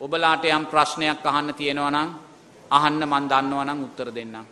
ඔබලාට යම් ප්‍රශ්නයක් අහන්න තියෙනවා නම් අහන්න මන් දන්නවා නම් උත්තර දෙන්නම්.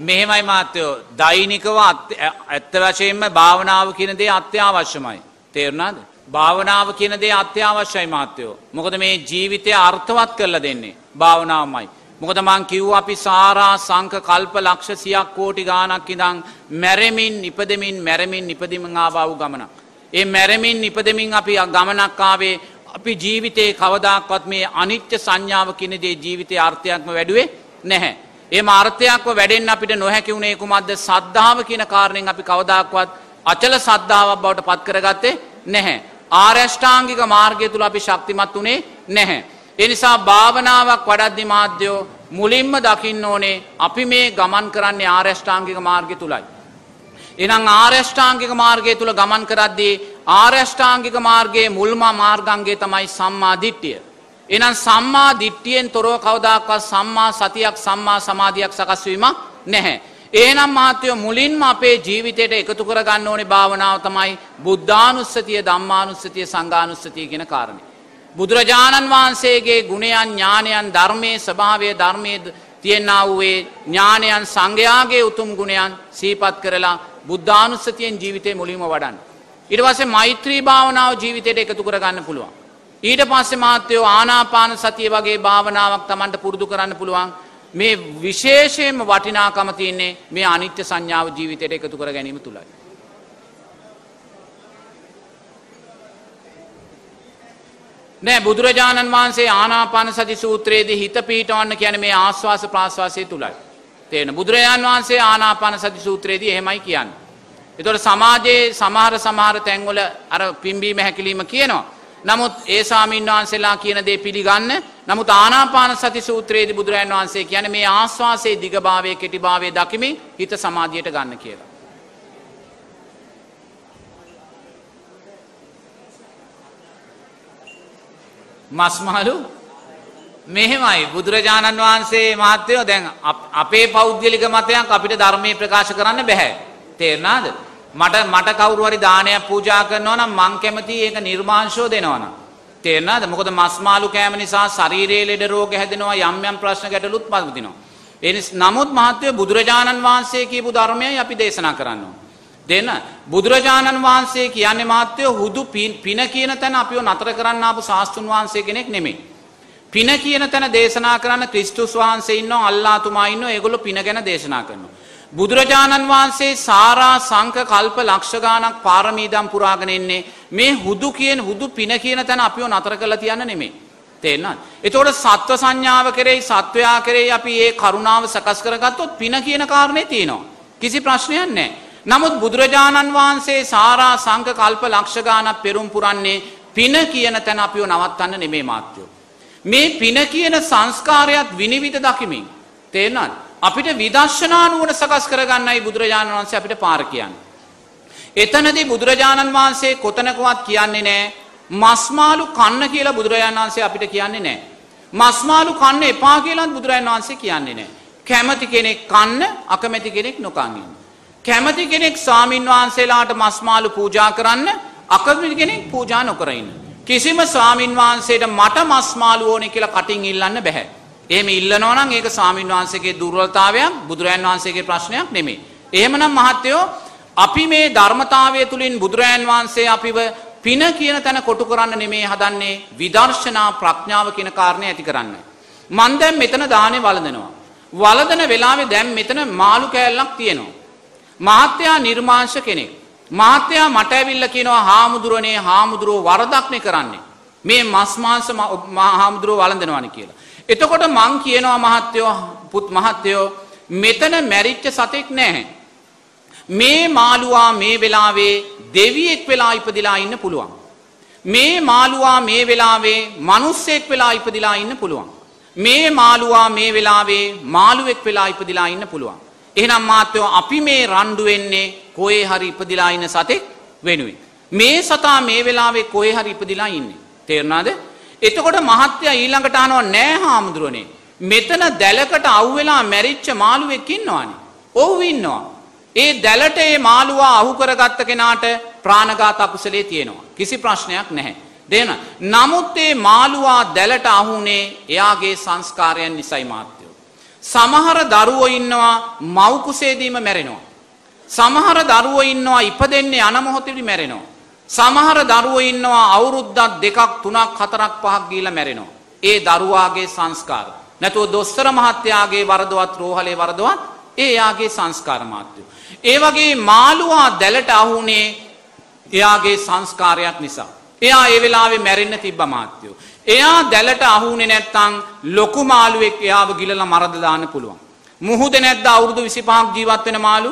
මෙහෙමයි මාත්‍යයෝ දෛනිකව ඇත්ත වශයෙන්ම භාවනාව කියන දේ අත්‍යවශ්‍යමයි. තේරුණාද. භාවනාව කියන දේ අත්‍යවශ්‍යයි මාත්‍යයෝ. මොකද මේ ජීවිතය අර්ථවත් කරලා දෙන්නේ. භාවනාවමයි. මොකද මං කිව් අපි සාරා සංක කල්ප ලක්ෂ සියක් කෝටි ගානක් ඉදං මැරමින් නිපදමින් මැරමින් නිපදිමින් ආබාව් ගමනක්. ඒ මැරමින් නිපදමින් අපි ගමනක්කාවේ අපි ජීවිතයේ කවදක්වත් මේ අනිච්ච සංඥාව කිනදේ ජීවිතය අර්ථයක්ම වැඩුවේ නැහැ. ඒ අර්ථයක්ව වැඩෙන් අපිට නොහැකි වුණේ කුමක්ද සද්ධාව කියන කාරණයෙන් අපි කවදක්වත් අචල සද්ධාවක් බවට පත් කරගත්තේ නැහැ. ආර්යෂ්ඨාංගික මාර්ගය තුළ අපි ශක්තිමත් වනේ නැහැ. එනිසා භාවනාවක් වඩද්දි මාධ්‍යයෝ මුලින්ම දකින්න ඕනේ අපි මේ ගමන් කරන්නේ ආර්යෂ්ඨාංගික මාර්ගය තුළයි. එනම් ආර්යෂ්ඨාංගික මාර්ගය තුළ ගමන් කරද්දී ආර්යෂ්ඨාංගික මාර්ගයේ මුල්ම මාර්ගන්ගේ තමයි සම්මා දිට්ටිය. එනම් සම්මා දිට්ටියෙන් තොරව කවදක්වත් සම්මා සතියක් සම්මා සමාධයක් සකස්වීමක් නැහැ. ඒනම් මාත්‍යයෝ මුලින්ම අපේ ජීවිතයට එකතු කරගන්න ඕනේ භාවනාව තමයි බුද්ධානුස්සතිය ධම්මානුස්සතිය සංගානුස්සතිය කියෙන කාරණය. බුදුරජාණන් වහන්සේගේ ගුණයන් ඥානයන් ධර්මය ස්භාවය ධර්මය තියෙන්න්න වූේ ඥානයන් සංඝයාගේ උතුම් ගුණයන් සීපත් කරලා බුද්ධානුස්සතියෙන් ජීවිතය මුලින්ම වඩන්. ඉට වසේ මෛත්‍රී භාවනාව ජීවිතයට එකතු කරගන්න පුළුවන්. ඊට පස්සේ මාත්‍යයෝ ආනාපාන සතිය වගේ භාවනාවක් තමන්ට පුරුදු කරන්න පුළුවන් මේ විශේෂයෙන්ම වටිනාකම තියන්නේ මේ අනිත්‍ය සංඥාව ජීවිතයට එකතු කර ගැනීම තුළයි. නෑ බුදුරජාණන් වහන්සේ ආනාපාන සති සූත්‍රයේදී හිත පීටවන්න කියන මේ ආශ්වාස ප්‍රාශ්වාසය තුළයි. තේන බුදුරජාණන් වහන්සේ ආනාපාන සති සූත්‍රයේදී එහෙමයි කියන්න. එතොට සමාජයේ සමහර සමහර තැන්වල අර පිම්බීම හැකිලීම කියනවා. නමුත් ඒ සාමීන් වහන්සේලා කියන දේ පිළිගන්න නමුත් ආනාපාන සති සූත්‍රයේදී බුදුරජාණන් වහන්සේ කියන මේ ආශ්වාසයේ දිගභාවය කෙටිභාවය දකිමින් හිත සමාධියට ගන්න කියලා. මස්මහලු මෙහෙමයි බුදුරජාණන් වහන්සේ මහත්තයෝ දැන් අපේ පෞද්ගලික මතයක් අපිට ධර්මය ප්‍රකාශ කරන්න බැහැ. තේරනාද. මට මට කවරුවරි දානයක් පූජා කරනවා නම් මං කැමති ඒක නිර්මාංශෝ දෙනවන. තේරනාද මොකද මස්මාලු කෑම නිසා ශරීරයේ ලෙඩ රෝග හැදෙනවා යම් යම් ප්‍රශ්න ගැටලුත් පවතිනවා. එනිස් නමුත් මහත්වය බුදුරජාණන් වහන්සේ කියපු ධර්මයයි අපි දේශනා කරන්නවා. දෙන්න බුදුරජාණන් වහන්සේ කියන්නේ මාත්‍යය හුදු පින කියන තැන අපිෝ නතර කරන්න අපපු ශාස්තුන් වහන්සේ කෙනෙක් නෙමේ. පින කියන තැන දේශනා කරන්න ක්‍රිස්තුස් වහන්සේ ඉන්න අල්ලාතුමා ඉන්න ඒගොලු පින ගැන දේශනා කරනවා. බුදුරජාණන් වහන්සේ සාරා සංක කල්ප ලක්ෂගානක් පාරමීදම් පුරාගෙන එන්නේ මේ හුදු කියෙන් හුදු පින කියන තැන අපිෝ නතර කළ තියන්න නෙමේ. තේන්නත්. එතෝට සත්ව සංඥාව කරෙයි සත්වයා කරේ අපි ඒ කරුණාව සකස් කරගත්තොත් පින කියන කාරණය තියෙනවා. කිසි ප්‍රශ්නයක් නෑ. නමුත් බුදුරජාණන් වහන්සේ සාරා සංක කල්ප ලක්ෂගානක් පෙරුම් පුරන්නේ පින කියන තැන අපිෝ නවත්තන්න නෙමේ මාත්‍යයෝ. මේ පින කියන සංස්කාරයක් විනිවිධ දකිමින්. තේනත් අපිට විදර්ශනානුවන සකස් කරගන්නයි බුදුරජාණන් වහන්සේ අපිට පාර්කයන්. එතනදී බුදුරජාණන් වහන්සේ කොතනකවත් කියන්නේ නෑ මස්මාලු කන්න කියලා බුදුරජාණන් වහන්සේ අපිට කියන්නේ නෑ. මස්මාලු කන්න එපා කියලත් බුදුරජාණන් වහන්සේ කියන්නේ නෑ. කැමති කෙනෙක් කන්න අකමැති කෙනෙක් නොකංගන්න. කැමති කෙනෙක් ස්වාමීන් වහන්සේලාට මස්මාලු පූජා කරන්න අකමති කෙනෙක් පූජා නොකරන්න. කිසිම ස්වාමීන් වහන්සේට මට මස්මාලු ඕනෙ කියලා කටින් ඉල්ලන්න බැහැ. එහෙම ඉල්ලනෝනම් ඒක ස්වාමීන් වහන්සේගේ දුර්වලතාවයක් බුදුරජාන් වහන්සේගේ ප්‍රශ්නයක් නෙමේ. එහෙමනම් මහත්තයෝ අපි මේ ධර්මතාවය තුළින් බුදුරජාන් වහන්සේ අපිව පින කියන තැන කොටු කරන්න නෙමේ හදන්නේ විදර්ශනා ප්‍රඥාව කියන කාරණය ඇති කරන්න. මන් දැම් මෙතන දානය වලදනවා. වලදන වෙලාවෙ දැම් මෙතන මාළු කෑල්ලක් තියෙනවා. මහත්තයා නිර්මාංශ කෙනෙක්. මහත්තයා මට ඇවිල්ල කියනවා හාමුදුරනේ හාමුදුරුව වරදක්නේ කරන්නේ. මේ මස්මාංස හාමුදුරුව වලඳනවන කියලා. එතකොට මං කියනවා මහත්තයෝ පුත් මහත්තයෝ මෙතන මැරිච්ච සතෙක් නැහැ. මේ මාළුවා මේ වෙලාවේ දෙවියෙක් වෙලා ඉපදිලා ඉන්න පුළුවන්. මේ මාළුවා මේ වෙලාවේ මනුස්සෙක් වෙලා ඉපදිලා ඉන්න පුළුවන්. මේ මාළුවා මේ වෙලාවේ මාළුවෙක් වෙලා ඉපදිලා ඉන්න පුළුවන්. එහෙනම් මාත්‍යයෝ අපි මේ රණ්ඩු වෙන්නේ කොේ හරි ඉපදිලා ඉන්න සතෙක් වෙනුවෙන්. මේ සතා මේ වෙලාවේ කොේ හරි ඉපදිලා ඉන්නේ. තේරනාද එතකොට මහත්‍යය ඊළඟට අනුව නෑ හාමුදුරුවනේ. මෙතන දැලකට අව්වෙලා මැරිච්ච මාළුවෙක් ඉන්නවානි. ඔහු ඉන්නවා. ඒ දැලට ඒ මාළුවා අහු කරගත්ත කෙනාට ප්‍රාණඝාත අකුසලයේ තියෙනවා. කිසි ප්‍රශ්නයක් නැහැ. දෙන. නමුත් ඒ මාළුවා දැලට අහුනේ එයාගේ සංස්කාරයන් නිසයි මාත්‍යයෝ. සමහර දරුවෝ ඉන්නවා මව්කුසේදීම මැරෙනවා. සමහර දරුවෝ ඉන්නවා ඉපදෙන්නේ යන මොහොතේදී මැරෙනවා. සමහර දරුවෝ ඉන්නවා අවුරුද්දක් දෙකක් තුනක් හතරක් පහක් ගිහිල්ලා මැරෙනවා. ඒ දරුවාගේ සංස්කාර. නැතුව දොස්තර මහත්තයාගේ වරදවත් රෝහලේ වරදවත් ඒ යාගේ සංස්කාර මාත්‍යය. ඒ වගේ මාළුවා දැලට අහුනේ එයාගේ සංස්කාරයක් නිසා. එයා ඒ වෙලාවේ මැරෙන්න තිබ්බ මාත්‍යයෝ. එයා දැලට අහුනේ නැත්තම් ලොකු මාළුවෙක් එයාව ගිලලා මරද දාන්න පුළුවන්. මුහුද නැද්ද අවුරුදු 25ක් ජීවත් වෙන මාළු?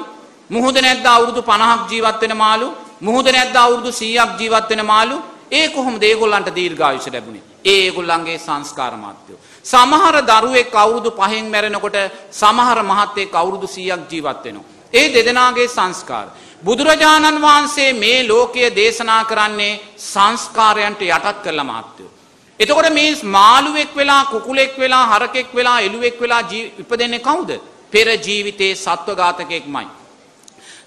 මුහුද නැද්ද අවුරුදු 50ක් ජීවත් වෙන මාළු? මුහුද නැද්ද අවුරුදු 100ක් ජීවත් වෙන මාළු? ඒ කොහොමද ඒගොල්ලන්ට දීර්ඝායුෂ ලැබුණේ? ඒ ඒගොල්ලන්ගේ සංස්කාර මාත්‍යෝ. සමහර දරුවෙක් අවුරුදු 5න් මැරෙනකොට සමහර මහත්තයෙක් අවුරුදු 100ක් ජීවත් වෙනවා. ඒ දෙදෙනාගේ සංස්කාර. බුදුරජාණන් වහන්සේ මේ ලෝකය දේශනා කරන්නේ සංස්කාරයන්ට යටත් කරලා මාත්‍යෝ. එතකොට මේ මාළුවෙක් වෙලා කුකුලෙක් වෙලා හරකෙක් වෙලා එළුවෙක් වෙලා ඉපදෙන්නේ කවුද? පෙර ජීවිතේ සත්වඝාතකෙක්මයි.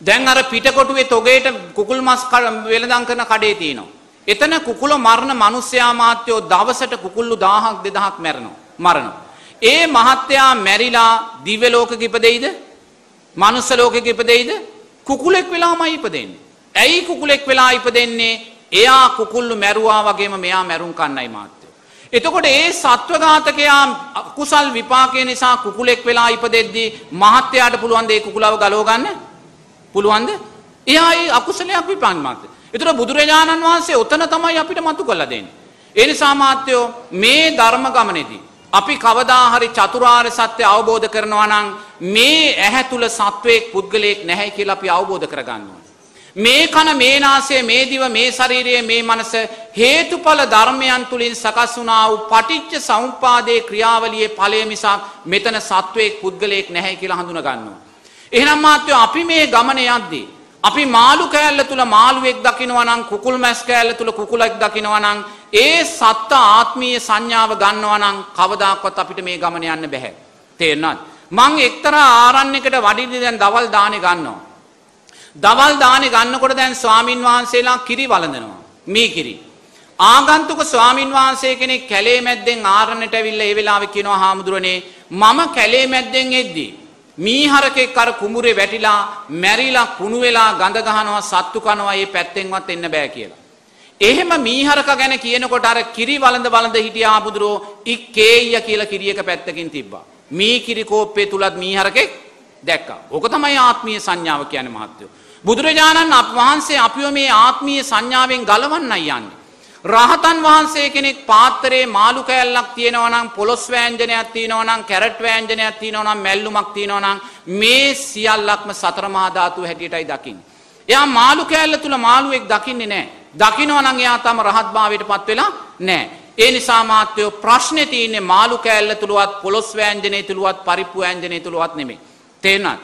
දැන් අර පිටකොටුවේ තොගේට කුකුල් මස් වෙළඳම් කරන කඩේ තියෙනවා. එතන කුකුල මරණ මිනිස්යා මාත්‍යෝ දවසට කුකුල්ලු 1000ක් 2000ක් මැරෙනවා. මරනවා. ඒ මහත්තයා මැරිලා දිව්‍ය ලෝකෙක ඉපදෙයිද? මනුස්ස ලෝකෙක ඉපදෙයිද? කුකුලෙක් වෙලාමයි ඉපදෙන්නේ. ඇයි කුකුලෙක් වෙලා ඉපදෙන්නේ? එයා කුකුල්ලු මැරුවා වගේම මෙයා මැරුම් කන්නයි මාත්‍යෝ. එතකොට ඒ සත්වඝාතකයා කුසල් විපාකය නිසා කුකුලෙක් වෙලා ඉපදෙද්දී මහත්තයාට පුළුවන් දේ කුකුලව ගලව ගන්න? පුළුවන්ද? එයා ඒ අකුසලයක් විපාක මාත්‍ය. ඒතර බුදුරජාණන් වහන්සේ ඔතන තමයි අපිට මතු කළා දෙන්නේ. ඒ නිසා මාත්‍යෝ මේ ධර්ම ගමනේදී අපි කවදා හරි චතුරාර්ය සත්‍ය අවබෝධ කරනවා නම් මේ ඇහැ තුල සත්වයක් පුද්ගලයෙක් නැහැ කියලා අපි අවබෝධ කරගන්නවා. මේ කන මේ නාසය මේ දිව මේ ශරීරය මේ මනස හේතුඵල ධර්මයන් තුලින් සකස් වුණා වූ පටිච්ච සමුප්පාදේ ක්‍රියාවලියේ ඵලය මිසක් මෙතන සත්වයක් පුද්ගලයෙක් නැහැ කියලා හඳුනා ගන්නවා. එහෙනම් මාත්‍යෝ අපි මේ ගමන යද්දී අපි මාළු කෑල්ල තුල මාළුවෙක් දකිනවා නම් කුකුල් මැස් කෑල්ල තුල කුකුලෙක් දකිනවා නම් ඒ සත්ත්ව ආත්මීය සංඥාව ගන්නවා නම් කවදාකවත් අපිට මේ ගමන යන්න බෑ. තේරෙනවද? මං එක්තරා ආරණ්‍යයකට වඩින්න දැන් දවල් දානේ ගන්නවා. දවල් දානේ ගන්නකොට දැන් ස්වාමින් වහන්සේලා කිරි වළඳනවා. මේ කිරි. ආගන්තුක ස්වාමින් වහන්සේ කෙනෙක් කැලේ මැද්දෙන් ආරණ්‍යට ඇවිල්ලා ඒ වෙලාවේ කියනවා හාමුදුරනේ මම කැලේ මැද්දෙන් එද්දී මීහරකෙක් අර කුඹුරේ වැටිලා මැරිලා කුණු වෙලා ගඳ ගහනවා සත්තු කනවා ඒ පැත්තෙන්වත් එන්න බෑ කියලා. එහෙම මීහරක ගැන කියනකොට අර කිරි වළඳ වළඳ හිටිය ආබුදුරෝ ඉක්කේය කියලා කිරියක පැත්තකින් තිබ්බා. මී කිරි කෝප්පේ තුලත් මීහරකෙක් දැක්කා. ඕක තමයි ආත්මීය සංඥාව කියන්නේ මහත්තයෝ. බුදුරජාණන් වහන්සේ අපිව මේ ආත්මීය සංඥාවෙන් ගලවන්නයි යන්නේ. රහතන් වහන්සේ කෙනෙක් පාත්තරේ මාළු කෑල්ලක් තියෙනවා නම් පොලොස් වෑංජනයක් තියෙනවා නම් කැරට් වෑංජනයක් තියෙනවා නම් මැල්ලුමක් තියෙනවා නම් මේ සියල්ලක්ම සතර මහා ධාතු හැටියටයි දකින්නේ. එයා මාළු කෑල්ල තුල මාළුවෙක් දකින්නේ නැහැ. දකිනවා නම් එයා තම රහත් භාවයටපත් වෙලා නැහැ. ඒ නිසා මාත්‍යෝ ප්‍රශ්නේ තියෙන්නේ මාළු කෑල්ල තුලවත් පොලොස් වෑංජනේ තුලවත් පරිප්පු වෑංජනේ තුලවත් නෙමෙයි. තේරුණාද?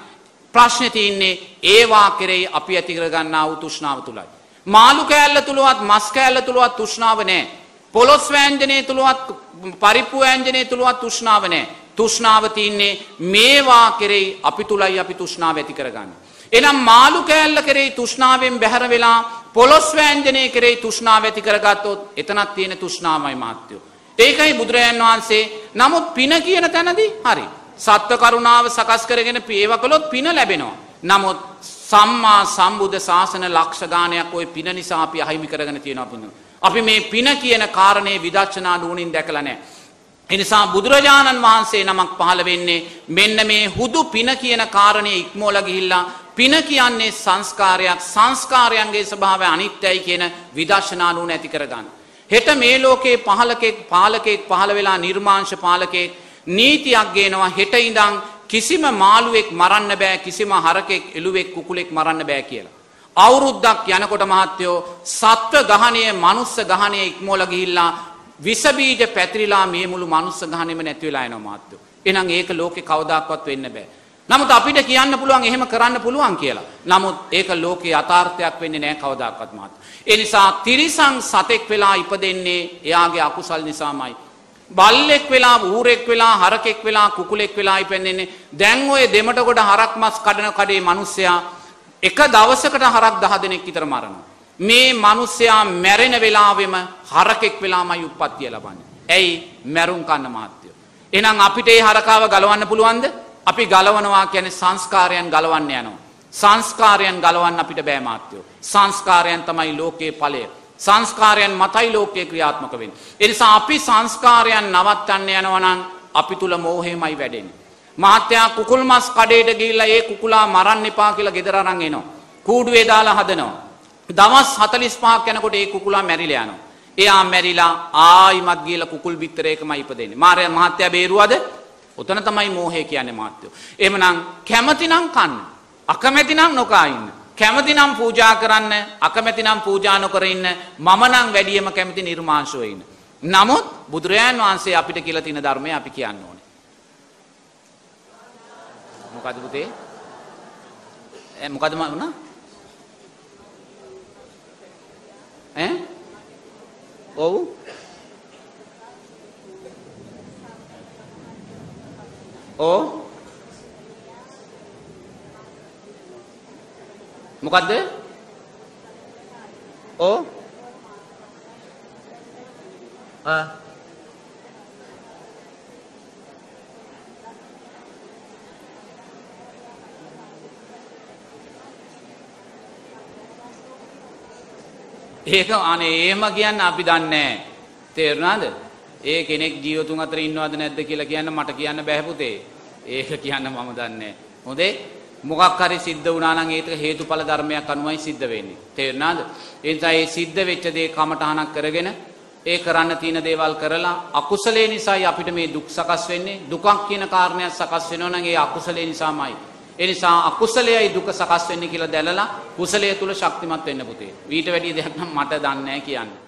ප්‍රශ්නේ තියෙන්නේ ඒවා කෙරෙහි අපි ඇති කරගන්නා වූ තෘෂ්ණාව තුලයි. මාළු කෑල්ල තුළුවත් මස් කෑල්ල තුළුවත් තුෂ්ණාව නෑ. පොලොස් වෑන්ජනය තුළුවත් පරිප්පු වෑන්ජනය තුළුවත් තුෂ්ණාව නෑ. තුෂ්ණාව තියන්නේ මේවා කෙරෙයි අපි තුළයි අපි තුෂ්ණාව ඇති කරගන්න. එනම් මාළු කෑල්ල කෙරෙයි තුෂ්ණාවෙන් බැහැර වෙලා පොලොස් වෑන්ජනය කෙරෙයි තුෂ්ණාව ඇති කරගත්තොත් එතනත් තියෙන තුෂ්ණාමයි මාත්‍යයෝ. ඒකයි බුදුරජාන් වහන්සේ නමුත් පින කියන තැනදී හරි. සත්ව කරුණාව සකස් කරගෙන ඒව කළොත් පින ලැබෙනවා. නමුත් සම්මා සම්බුද්ධ ශාසන ලක්ෂ ගානයක් ওই පින නිසා අපි අහිමි කරගෙන තියෙනවා පින. අපි මේ පින කියන කාරණේ විදර්ශනා නුවණින් දැකලා නැහැ. ඒ නිසා බුදුරජාණන් වහන්සේ නමක් පහළ වෙන්නේ මෙන්න මේ හුදු පින කියන කාරණේ ඉක්මෝලා ගිහිල්ලා පින කියන්නේ සංස්කාරයක් සංස්කාරයන්ගේ ස්වභාවය අනිත්‍යයි කියන විදර්ශනා නුවණ ඇති කරගන්න. හෙට මේ ලෝකේ පහලකෙක් පාලකෙක් පහළ වෙලා නිර්මාංශ පාලකෙක් නීතියක් ගේනවා හෙට ඉඳන් කිසිම මාළුවෙක් මරන්න බෑ කිසිම හරකෙක් එළුවෙක් කුකුලෙක් මරන්න බෑ කියලා. අවුරුද්දක් යනකොට මහත්තයෝ සත්ව ගහනය මනුස්ස ගහනය ඉක්මෝල ගිහිල්ලා විසබීජ පැතිරිලා මේ මුළු මනුස්ස ගහනෙම නැතිවෙලා එනවා මහත්තයෝ. එහෙනම් ඒක ලෝකේ කවදාක්වත් වෙන්න බෑ. නමුත් අපිට කියන්න පුළුවන් එහෙම කරන්න පුළුවන් කියලා. නමුත් ඒක ලෝකේ යථාර්ථයක් වෙන්නේ නැහැ කවදාකවත් මහත්තයෝ. ඒ නිසා තිරිසන් සතෙක් වෙලා ඉපදෙන්නේ එයාගේ අකුසල් නිසාමයි. බල්ලෙක් වෙලා ඌරෙක් වෙලා හරකෙක් වෙලා කුකුලෙක් වෙලා ඉපැන්නෙන්නේ දැන් ඔය දෙමට ගොඩ හරක් මස් කඩන කඩේ මිනිස්සයා එක දවසකට හරක් දහ දෙනෙක් විතර මරනවා. මේ මිනිස්සයා මැරෙන වෙලාවෙම හරකෙක් වෙලාමයි උප්පත්තිය ලබන්නේ. ඇයි මැරුම් කන්න මහත්තයෝ. එහෙනම් අපිට ඒ හරකාව ගලවන්න පුළුවන්ද? අපි ගලවනවා කියන්නේ සංස්කාරයන් ගලවන්න යනවා. සංස්කාරයන් ගලවන්න අපිට බෑ මාත්‍යයෝ. සංස්කාරයන් තමයි ලෝකයේ ඵලය. සංස්කාරයන් මතයි ලෝකයේ ක්‍රියාත්මක වෙන්නේ. ඒ නිසා අපි සංස්කාරයන් නවත්තන්න යනවා නම් අපි තුල මෝහයමයි වැඩෙන්නේ. මහත්තයා කුකුල් මස් කඩේට ගිහිල්ලා ඒ කුකුලා මරන්න එපා කියලා ගෙදර අරන් එනවා. කූඩුවේ දාලා හදනවා. දවස් 45ක් යනකොට ඒ කුකුලා මැරිලා යනවා. එයා මැරිලා ආයිමත් ගිහලා කුකුල් බිත්තරයකමයි ඉපදෙන්නේ. මාර්යා මහත්තයා බේරුවද? ඔතන තමයි මෝහය කියන්නේ මහත්තයෝ. එහෙමනම් කැමතිනම් කන්න. අකමැතිනම් නොකා ඉන්න. කැමතිනම් පූජා කරන්න, අකමැතිනම් පූජා නොකර ඉන්න. මම නම් වැඩියම කැමති නිර්මාංශව ඉන්න. නමුත් බුදුරජාන් වහන්සේ අපිට කියලා තියෙන ධර්මය අපි කියන්න ඕනේ. මොකද පුතේ? ඈ මොකද වුණා? ඈ? ඔව්. ඕ මොකද්ද? ඕ ආ ඒක අනේ එහෙම කියන්න අපි දන්නේ තේරුණාද? ඒ කෙනෙක් ජීවතුන් අතර ඉන්නවද නැද්ද කියලා කියන්න මට කියන්න බෑ පුතේ. ඒක කියන්න මම දන්නේ හොඳේ මොකක් හරි සිද්ධ වුණා නම් ඒක හේතුඵල ධර්මයක් අනුවයි සිද්ධ වෙන්නේ. තේරුණාද? ඒ නිසා මේ සිද්ධ වෙච්ච දේ කමටහනක් කරගෙන ඒ කරන්න තියෙන දේවල් කරලා අකුසලේ නිසායි අපිට මේ දුක් සකස් වෙන්නේ. දුකක් කියන කාරණයක් සකස් වෙනවා නම් ඒ අකුසලේ නිසාමයි. ඒ නිසා අකුසලයයි දුක සකස් වෙන්නේ කියලා දැනලා කුසලය තුල ශක්තිමත් වෙන්න පුතේ. ඊට වැඩිය දෙයක් නම් මට දන්නේ නැහැ කියන්නේ.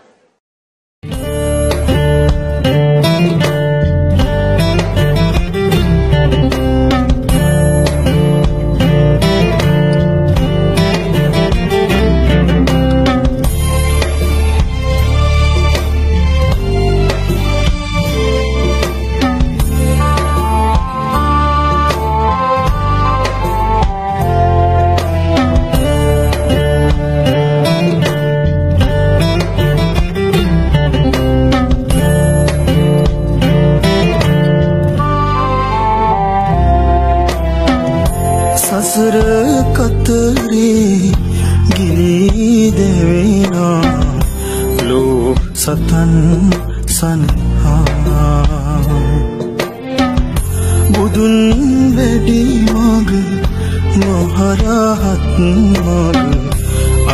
රහත් මග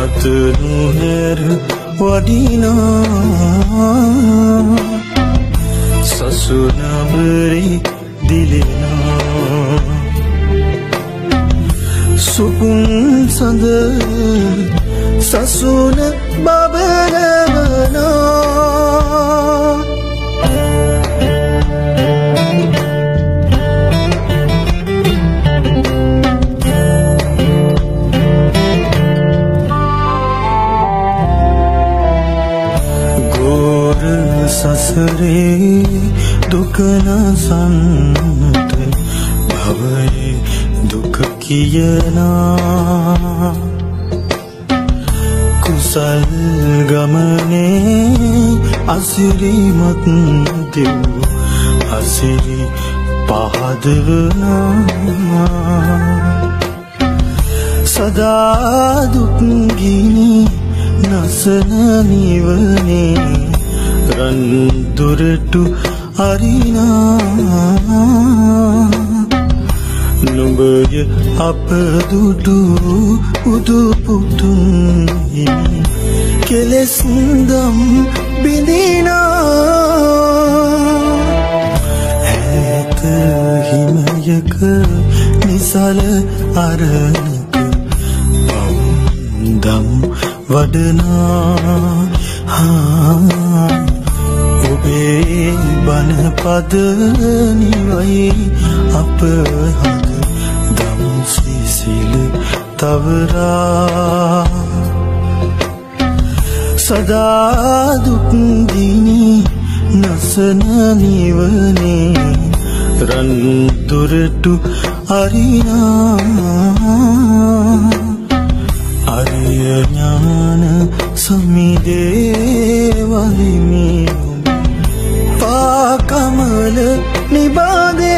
අතනුහැර වඩිනා සසුනබරි දිලෙනා සුකුන් සඳ සසුනත් කන සන්ත භවයේ දුක කියනා කුසල් ගමනේ අසිරිමත් දෙව් අසිරි පහදවනා සදා දුක්ගිනි නසන නිවනේ රන්දුරටු අරිනා. නුඹය අප දුඩු උදුපුටුන් හිමි කෙලෙසුන්දම් බිඳිනා. ඇත හිමයක නිසල අරණක පවුදම් වඩනා. හා අපේ බනපද නිවයි අප හඳ දම් සිසිල තවරා. සදා දුක්දිනි නසන නිවනේ රන් දුරටු අරිනා. අරිය ඥාන සමිදේ වහිමේ कमल निबादे